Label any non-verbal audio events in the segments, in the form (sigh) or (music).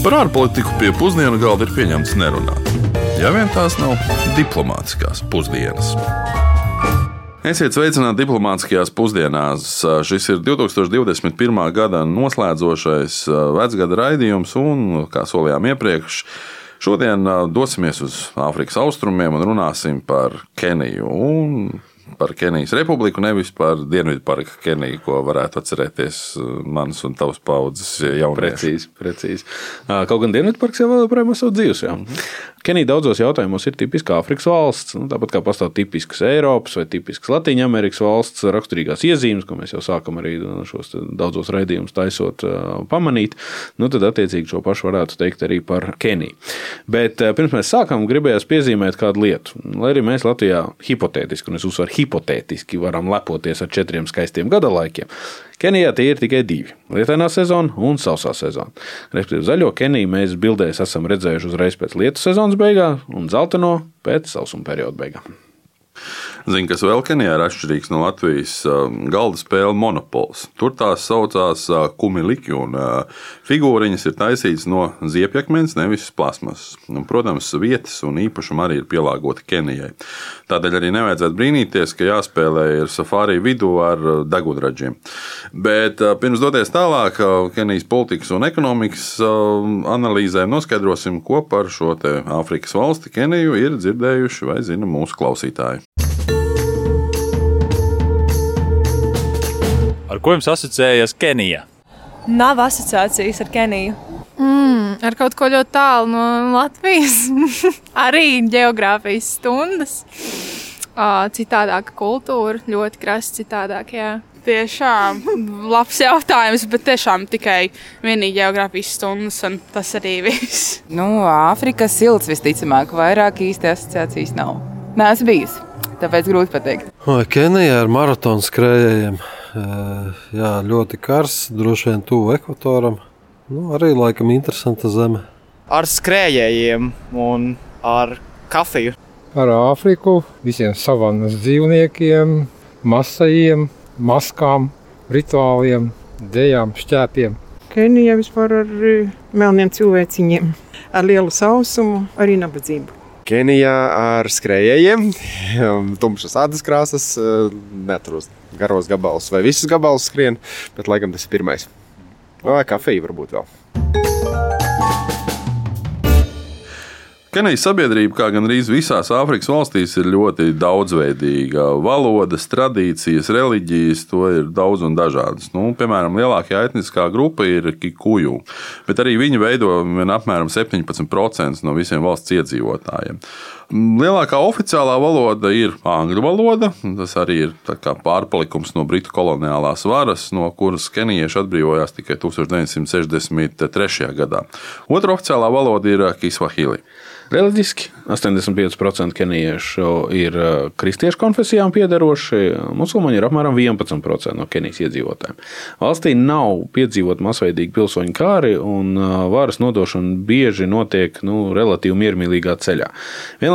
Par ārpolitiku pie pusdienu galda ir pieņemts nerunāt. Ja vien tās nav diplomātiskās pusdienas. Esiet sveicināti diplomātiskajās pusdienās. Šis ir 2021. gada noslēdzošais vecgada raidījums, un, kā solījām iepriekš, šodien dosimies uz Āfrikas austrumiem un runāsim par Keniju. Un par Kenijas republiku, nevis par Dienvidu parku Keniju, ko varētu atcerēties uh, manas un tavas paudzes jaunieši. Precīzi, precīzi. Kaut gan Dienvidu parks jau joprojām esot dzīves. Jā. Kenija daudzos jautājumos ir tipiska Āfrikas valsts, nu, tāpat kā pastāv tipiskas Eiropas vai tipiskas Latvijas valsts raksturīgās iezīmes, ko mēs jau sākam arī nu, šos daudzos raidījumus taisot, pamanīt. Nu, tad, attiecīgi, šo pašu varētu teikt arī par Keniju. Bet pirms mēs sākam, gribējās piezīmēt kādu lietu. Lai arī mēs Latvijā hipotētiski, un es uzsveru hipotētiski varam lepoties ar četriem skaistiem gada laikiem. Kenijā tie ir tikai divi - lietainā sezona un sausā sezona. Respektīvi, zaļo Keniju mēs bildēs esam redzējuši uzreiz pēc lietu sezonas beigām un zeltaino pēc sausuma perioda beigām. Zinu, kas vēl Kenijā ir atšķirīgs no Latvijas um, galda spēle monopols. Tur tās saucās uh, kumiliki, un uh, figūriņas ir taisītas no ziepjakmens, nevis plasmas. Un, protams, vietas un īpašumi arī ir pielāgoti Kenijai. Tādēļ arī nevajadzētu brīnīties, ka jāspēlē ir safari vidū ar uh, degunraģiem. Bet pirms doties tālāk, Kenijas politikas un ekonomikas um, analīzēm noskaidrosim, ko par šo Āfrikas valsti Keniju ir dzirdējuši vai zina mūsu klausītāji. Ar ko jums asociējas Kenija? Nav asociācijas ar Keniju. Mm, ar kaut ko ļoti tālu no Latvijas. (laughs) Arī geogrāfijas stundas. Citādāka kultūra, ļoti krasta citādāk. Jā. Tiešām labs jautājums, bet tiešām tikai vienīgi geogrāfijas stundas, un tas arī viss. Nu, Āfrika silts visticamāk, vairāk īsti asociācijas nav. Nē, esmu bijusi, tāpēc grūti pateikt. Vai Kenijā ar maratonu skrējējiem? Jā, ļoti karsts, droši vien tuvu ekvatoram. Nu, arī laikam interesanta zeme. Ar skrējējiem un ar kafiju. Ar Āfriku, visiem savannas dzīvniekiem, masajiem, maskām, rituāliem, dejām, šķēpiem. Kenija vispār ar melniem cilvēciņiem, ar lielu sausumu, arī nabadzību. Kenijā ar skrejējiem, tumšas ādas krāsas, eh, neturos garos gabalus vai visus gabalus skrien, bet laikam tas ir pirmais. Vai kafija varbūt vēl. Kenijas sabiedrība, kā gan arī visās Āfrikas valstīs, ir ļoti daudzveidīga. Valodas, tradīcijas, reliģijas, to ir daudz un dažādas. Nu, piemēram, lielākā etniskā grupa ir Kikuju, bet arī viņi veido apmēram 17% no visiem valsts iedzīvotājiem. Lielākā oficiālā valoda ir angļu valoda. Tas arī ir pārpalikums no britu koloniālās varas, no kuras kenijieši atbrīvojās tikai 1963. gadā. Otra oficiālā valoda ir Kiswahili. Reliģiski 85% kenijiešu ir uh, kristiešu konfesijām piedaroši, musulmaņi ir apmēram 11% no Kenijas iedzīvotājiem. Valstī nav piedzīvot masveidīgi pilsoņu kāri, un uh, varas nodošana bieži notiek nu, relatīvi miermīlīgā ceļā.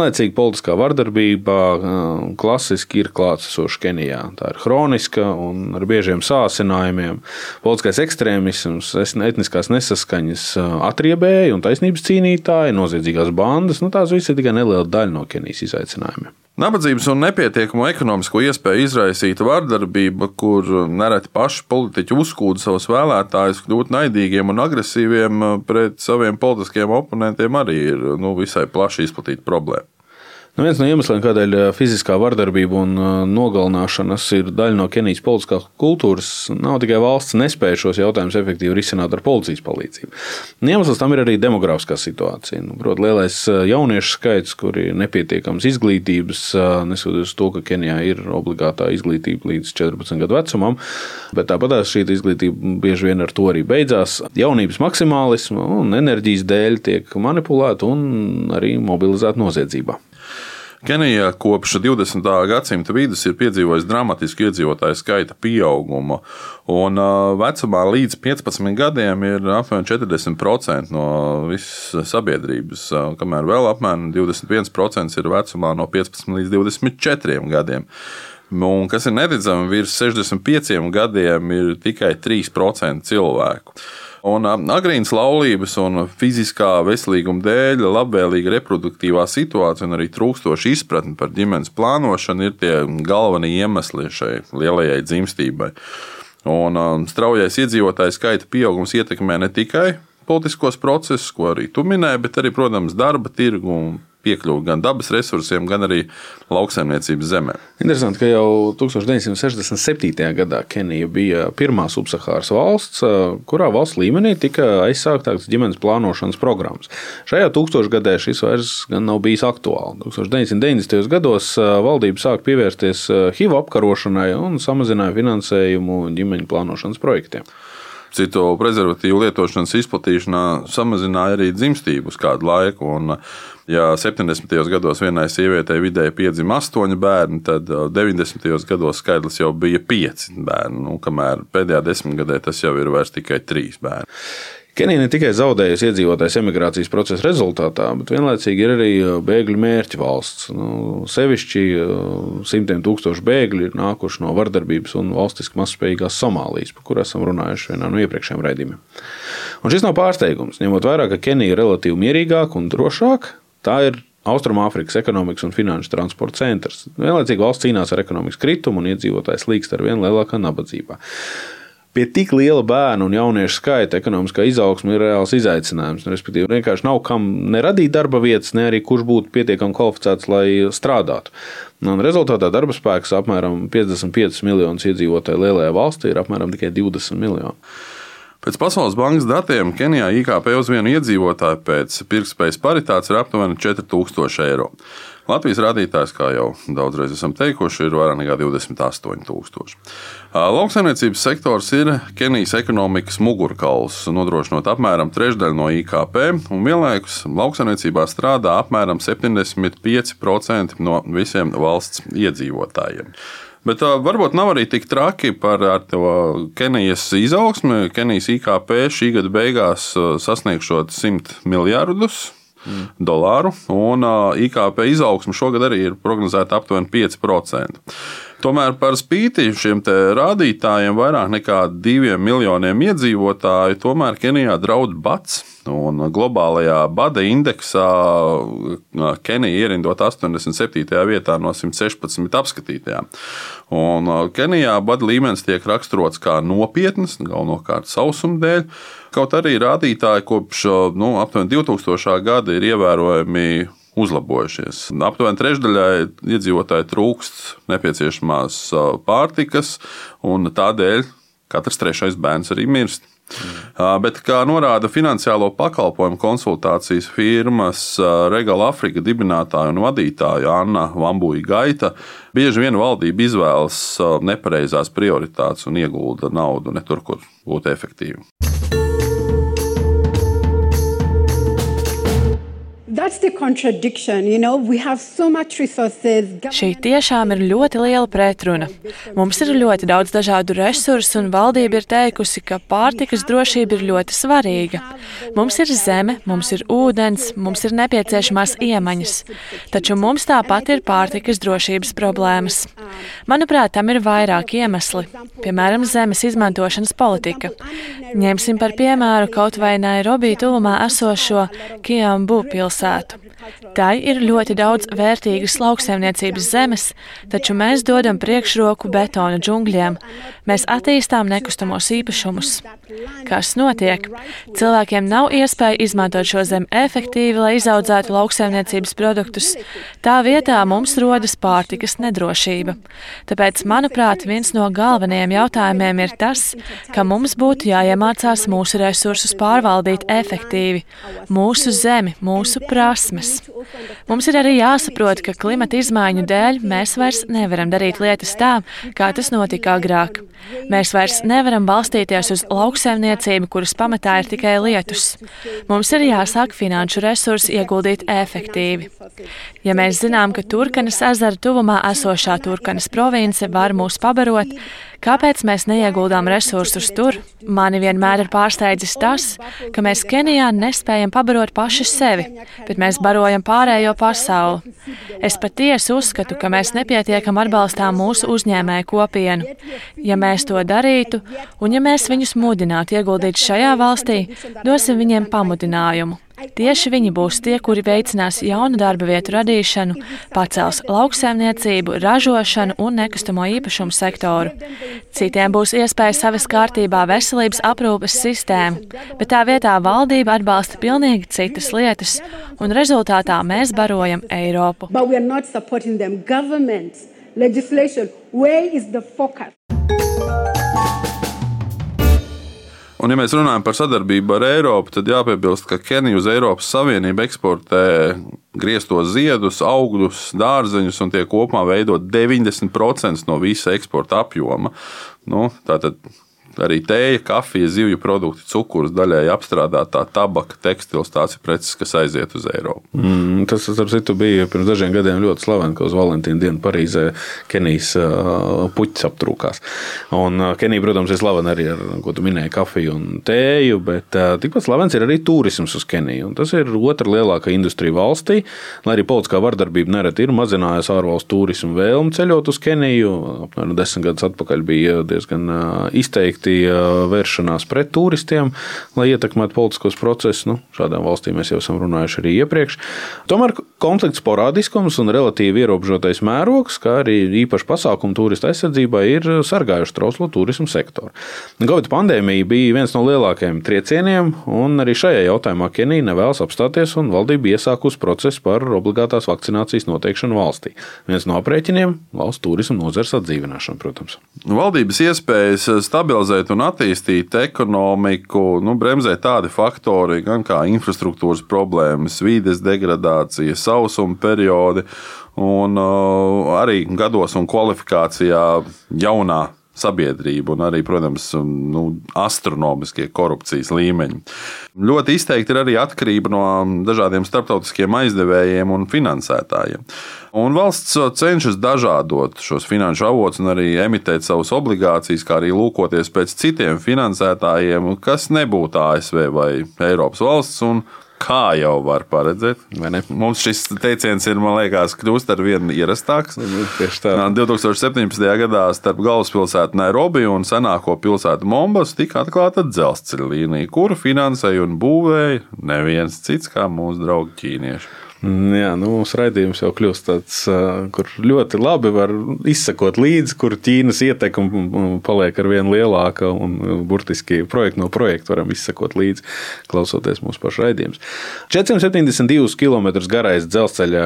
Vienlaicīgi politiskā vardarbība uh, klasiski ir klātsoša Kenijā. Tā ir hroniska un ar biežiem sācinājumiem. Politiskais ekstrēmisms, etniskās nesaskaņas atriebēji un taisnības cīnītāji, noziedzīgās bandas nu, tās visas ir tikai neliela daļa no Kenijas izaicinājumiem. Nabadzības un nepietiekamo ekonomisko iespēju izraisīta vardarbība, kur nereti paši politiķi uzkūda savus vēlētājus kļūt naidīgiem un agresīviem pret saviem politiskiem oponentiem, arī ir nu, visai plaši izplatīta problēma. Nu, viens no iemesliem, kādēļ fiziskā vardarbība un nogalināšanas ir daļa no Kenijas politiskās kultūras, nav tikai valsts nespēja šos jautājumus efektīvi risināt ar policijas palīdzību. Un iemesls tam ir arī demografiskā situācija. Nu, Protams, lielais jauniešu skaits, kuri ir nepietiekams izglītības, neskatoties to, ka Kenijā ir obligātā izglītība līdz 14 gadu vecumam, bet tāpat šī izglītība bieži vien ar to arī beidzās. Jaunības maksimālismu un enerģijas dēļ tiek manipulēta un arī mobilizēta noziedzībā. Kenija kopš 20. gadsimta vidus ir piedzīvojusi dramatisku iedzīvotāju skaita pieaugumu. Un vecumā līdz 15 gadiem ir apmēram 40% no visas sabiedrības, kamēr vēl apmēram 21% ir vecumā no 15 līdz 24 gadiem. Un, kas ir neticami, virs 65 gadiem ir tikai 3% cilvēku. Un agrīnas laulības un fiziskā veselīguma dēļ labvēlīga reproduktīvā situācija un arī trūkstoša izpratne par ģimenes plānošanu ir tie galvenie iemesli šai lielajai dzimstībai. Un um, straujais iedzīvotāju skaita pieaugums ietekmē ne tikai politiskos procesus, ko arī tu minēji, bet arī, protams, darba tirgu un piekļuvi gan dabas resursiem, gan arī lauksaimniecības zemē. Interesanti, ka jau 1967. gadā Kenija bija pirmā subsahāras valsts, kurā valsts līmenī tika aizsāktas ģimenes plānošanas programmas. Šajā tūkstošgadē šis vairs nav bijis aktuāls. 1990. gados valdība sāka pievērsties HIV apkarošanai un samazināja finansējumu ģimeņu plānošanas projektiem citu prezervatīvu lietošanas izplatīšanā samazināja arī dzimstību uz kādu laiku. Un, ja 70. gados vienai sievietei vidēji piedzima astoņi bērni, tad 90. gados skaidrs jau bija pieci bērni. Nu, kamēr pēdējā desmitgadē tas jau ir tikai trīs bērni. Kenija ne tikai zaudējusi iedzīvotājs emigrācijas procesa rezultātā, bet vienlaicīgi ir arī bēgļu mērķa valsts. Nu, sevišķi simtiem tūkstošu bēgļu ir nākuši no vardarbības un valstiski mazspējīgās Somālijas, par kurām esam runājuši vienā no iepriekšējiem raidījumiem. Un šis nav pārsteigums, ņemot vērā, ka Kenija ir relatīvi mierīgāka un drošāka. Tā ir Austrumāfrikas ekonomikas un finanšu transporta centrs. Vienlaicīgi valsts cīnās ar ekonomikas kritumu un iedzīvotājs līkst ar vien lielākā nabadzībā pie tik liela bērnu un jauniešu skaita ekonomiskā izaugsme ir reāls izaicinājums. Nu, respektīvi, vienkārši nav kam neradīt darba vietas, ne arī kurš būtu pietiekami kvalificēts, lai strādātu. Un rezultātā darba spēks apmēram 55 miljonus iedzīvotāju lielajā valstī ir apmēram tikai 20 miljoni. Pēc Pasaules bankas datiem Kenijā IKP uz vienu iedzīvotāju pēc pirktspējas paritātes ir aptuveni 4000 eiro. Latvijas rādītājs, kā jau daudzreiz esam teikuši, ir vairāk nekā 28,000. Lauksaimniecības sektors ir Kenijas ekonomikas mugurkauls, nodrošinot apmēram trešdaļu no IKP, un vienlaikus lauksaimniecībā strādā apmēram 75% no visiem valsts iedzīvotājiem. Bet varbūt nav arī tik traki par to Kenijas izaugsmi. Kenijas IKP šī gada beigās sasniegšot 100 miljardus mm. dolāru, un IKP izaugsme šogad arī ir prognozēta aptuveni 5%. Tomēr par spīti šiem rādītājiem vairāk nekā diviem miljoniem iedzīvotāju, tomēr Kenijā draud bats. Un globālajā bada indeksā Kenija ierindot 87. vietā no 116 apskatītajām. Un Kenijā bada līmenis tiek raksturots kā nopietns, galvenokārt sausuma dēļ. Kaut arī rādītāji kopš nu, aptuveni 2000. gada ir ievērojami uzlabojušies. Aptuveni trešdaļai iedzīvotāji trūkst nepieciešamās pārtikas, un tādēļ katrs trešais bērns arī mirst. Mm. Bet, kā norāda finansiālo pakalpojumu konsultācijas firmas Regala Afrika dibinātāja un vadītāja Anna Vambuja Gaita, bieži vien valdība izvēlas nepareizās prioritātes un iegulda naudu ne tur, kur būtu efektīvi. You know, so Šī tiešām ir ļoti liela pretruna. Mums ir ļoti daudz dažādu resursu, un valdība ir teikusi, ka pārtikas drošība ir ļoti svarīga. Mums ir zeme, mums ir ūdens, mums ir nepieciešamās iemaņas, taču mums tāpat ir pārtikas drošības problēmas. Manuprāt, tam ir vairāk iemesli, piemēram, zemes izmantošanas politika. Ņemsim par piemēru kaut vai Nairobi tuvumā esošo Kiambu pilsētu pilsētu. Tai ir ļoti daudz vērtīgas lauksaimniecības zemes, taču mēs dodam priekšroku betona džungļiem. Mēs attīstām nekustamos īpašumus. Kas notiek? Cilvēkiem nav iespēja izmantot šo zemi efektīvi, lai izaudzētu lauksaimniecības produktus. Tā vietā mums rodas pārtikas nedrošība. Tāpēc, manuprāt, viens no galvenajiem jautājumiem ir tas, ka mums būtu jāiemācās mūsu resursus pārvaldīt efektīvi, mūsu zemi, mūsu prasmes. Mums ir arī jāsaprot, ka klimata izmaiņu dēļ mēs vairs nevaram darīt lietas tā, kā tas notika agrāk. Mēs vairs nevaram balstīties uz lauksaimniecību, kuras pamatā ir tikai lietus. Mums ir jāsāk finanšu resursi ieguldīt efektīvi. Ja mēs zinām, ka Turkanas ezera tuvumā esošā Turkanas province var mūs pabarot, Kāpēc mēs neieguldām resursus tur? Mani vienmēr ir pārsteidzis tas, ka mēs Kenijā nespējam pabarot paši sevi, bet mēs barojam pārējo pasauli. Es patiesi uzskatu, ka mēs nepietiekam atbalstām mūsu uzņēmēju kopienu. Ja mēs to darītu, un ja mēs viņus mudinātu ieguldīt šajā valstī, dosim viņiem pamudinājumu. Tieši viņi būs tie, kuri veicinās jaunu darba vietu radīšanu, pacels lauksaimniecību, ražošanu un nekustamo īpašumu sektoru. Citiem būs iespēja savas kārtībā veselības aprūpes sistēmu, bet tā vietā valdība atbalsta pilnīgi citas lietas, un rezultātā mēs barojam Eiropu. Legislation, where is the focus? Un, ja mēs runājam par sadarbību ar Eiropu, tad jāpiebilst, ka Kenija uz Eiropas Savienību eksportē grieztos ziedus, augļus, dārzeņus, un tie kopumā veido 90% no visa eksporta apjoma. Nu, tātad arī tēja, kafija, zivju produkti, cukurs, daļēji apstrādātā tabaka, tekstils. Tās ir preces, kas aiziet uz Eiropu. Mm, tas, starp citu, bija pirms dažiem gadiem ļoti slaveni, ka uz Valentīna dienu Parīzē Kenijas uh, puķis aptrūkās. Un uh, Kenija, protams, ir slavena arī ar, ko tu minēji, kafiju un tēju, bet uh, tikpat slavens ir arī turisms uz Keniju. Un tas ir otra lielākā industrija valstī, lai arī politiskā vardarbība nereti ir mazinājusi ārvalstu turismu vēlmu ceļot uz Keniju. Apmēram desmit gadus atpakaļ bija diezgan izteikti noteikti vēršanās pret turistiem, lai ietekmētu politiskos procesus. Nu, šādām valstīm mēs jau esam runājuši arī iepriekš. Tomēr konflikts sporādiskums un relatīvi ierobežotais mērogs, kā arī īpaši pasākumu turistu aizsardzībai, ir sargājuši trauslo turismu sektoru. Covid pandēmija bija viens no lielākajiem triecieniem, un arī šajā jautājumā Kenija nevēlas apstāties, un valdība iesākusi procesu par obligātās vakcinācijas noteikšanu valstī. Viens no aprēķiniem - valsts turismu nozares atdzīvināšana, protams. Valdības iespējas stabilizēt stabilizēt un attīstīt ekonomiku, nu, bremzē tādi faktori, gan kā infrastruktūras problēmas, vides degradācija, sausuma periodi un uh, arī gados un kvalifikācijā jaunā sabiedrība un arī, protams, nu, astronomiskie korupcijas līmeņi. Ļoti izteikti ir arī atkarība no dažādiem starptautiskiem aizdevējiem un finansētājiem. Un valsts cenšas dažādot šos finanšu avotus un arī emitēt savas obligācijas, kā arī lūkoties pēc citiem finansētājiem, kas nebūtu ASV vai Eiropas valsts. Kā jau var paredzēt, mums šis teiciens ir, man liekas, kļūst ar vien ierastāks. Nu, tieši tā. 2017. gadā starp galvaspilsētu Nairobi un senāko pilsētu Mombas tika atklāta dzelzceļa līnija, kuru finansēja un būvēja neviens cits kā mūsu draugi ķīnieši. Mm, jā, nu, mūsu raidījums jau kļūst tāds, kur ļoti labi var izsekot līdzi, kur Ķīnas ietekme paliek ar vien lielāka un burtiski projektu no projekta varam izsekot līdzi, klausoties mūsu pašu raidījumus. 472 km garais dzelzceļa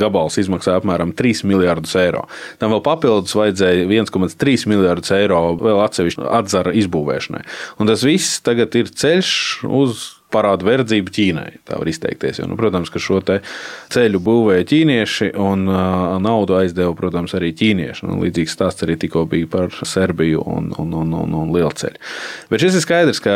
gabals izmaksā apmēram 3 miljardus eiro. Tam vēl papildus vajadzēja 1,3 miljardus eiro vēl atsevišķu atzara izbūvēšanai. Un tas viss tagad ir ceļš uz parāda verdzību Ķīnai. Tā var izteikties. Jo, nu, protams, ka šo ceļu būvēja ķīnieši un uh, naudu aizdeva, protams, arī ķīnieši. Nu, līdzīgs stāsts arī tikko bija par Serbiju un, un, un, un, un Lielceļu. Bet šis ir skaidrs, ka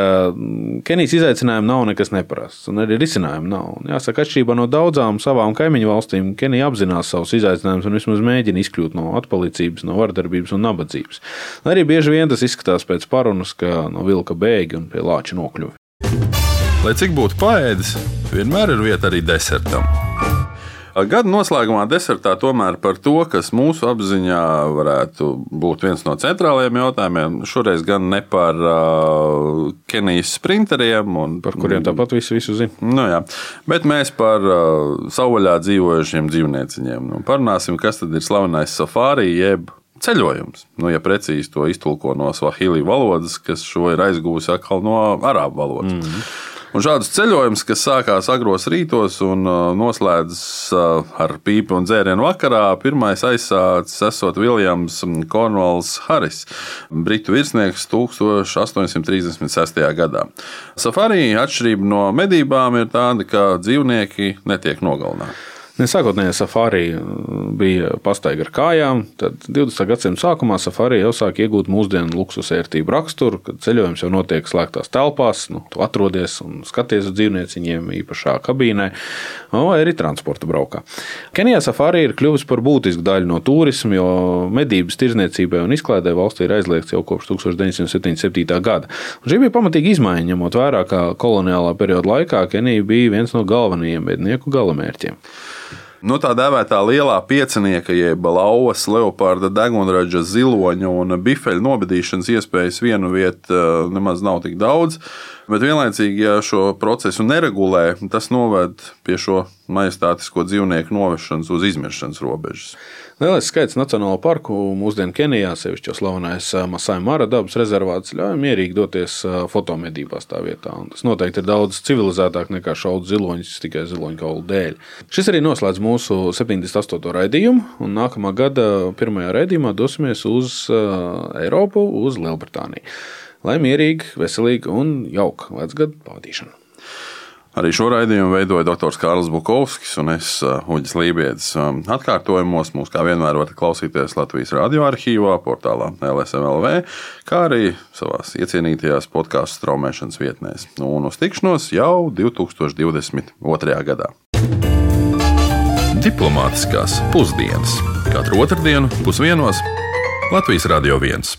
Kenijas izaicinājumi nav nekas neparasts, un arī risinājumi nav. Un, jāsaka, atšķirībā no daudzām savām kaimiņu valstīm, Kenija apzinās savus izaicinājumus un vismaz mēģina izkļūt no atpalicības, no vardarbības un nabadzības. Arī bieži vien tas izskatās pēc parunas, ka no vilka bēgi un pie lāča nokļuvi. Lai cik būtu paēdis, vienmēr ir vieta arī desertam. Gada noslēgumā desertā tomēr par to, kas mūsu apziņā varētu būt viens no centrālajiem jautājumiem. Šoreiz gan ne par uh, Kenijas sprinteriem, un, par kuriem tāpat visu, visu zina. Nu, jā, bet mēs par uh, savvaļā dzīvojušiem dzīvnieciņiem. Nu, parunāsim, kas tad ir slavenais safari jeb ceļojums. Nu, ja precīzi to iztulko no svahili valodas, kas šo ir aizgūsi atkal no arābu valodas. Mm -hmm. Un šādus ceļojumus, kas sākās agros rītos un uh, noslēdzas uh, ar pīpi un dzērienu vakarā, pirmais aizsācis esot Viljams Kornvalds Haris, britu virsnieks 1836. gadā. Safari atšķirība no medībām ir tāda, ka dzīvnieki netiek nogalināti. Sākotnējā safari bija pastaiga ar kājām, tad 20. gadsimta sākumā safari jau sāk iegūt mūsdienu luksusvērtību raksturu, kad ceļojums jau notiek slēgtās telpās, nu, tu atrodies un skaties uz dzīvnieciņiem īpašā kabīnē, vai arī transporta braukā. Kenijā safari ir kļuvusi par būtisku daļu no turisma, jo medības tirzniecībai un izklaidē valstī ir aizliegts jau kopš 1977. gada. Un šī bija pamatīga izmaiņa, ņemot vērā, ka koloniālā perioda laikā Kenija bija viens no galvenajiem mednieku galamērķiem. Nu, tā dēvētā lielā piecinieka, jeb lauvas, leoparda, degunraža, ziloņa un bifeļa nobedīšanas iespējas vienu vietu eh, nemaz nav tik daudz. Bet vienlaicīgi, ja šo procesu neregulē, tas noved pie šo majestātisko dzīvnieku novešanas uz izmiršanas robežas. Lielais skaits Nacionālo parku mūsdienu Kenijā, sevišķi jau slavenais Masai Mara dabas rezervāts, ļauj mierīgi doties fotomedībās tā vietā. Un tas noteikti ir daudz civilizētāk nekā šaut ziloņus tikai ziloņu kaulu dēļ. Šis arī noslēdz mūsu 78. raidījumu, un nākamā gada pirmajā raidījumā dosimies uz Eiropu, uz Lielbritāniju. Lai mierīgi, veselīgi un jauka vecgadu pavadīšana! Arī šo raidījumu veidoja dr. Kārls Bukovskis un es, Uģis Lībijams. Um, atkārtojumos mūs kā vienmēr varat klausīties Latvijas radioarkīvā, portālā LSMLV, kā arī savās iecienītajās podkāstu straumēšanas vietnēs. Nu, un uz tikšanos jau 2022. gadā. Diplomātiskās pusdienas katru otrdienu pusdienos Latvijas Radio 1.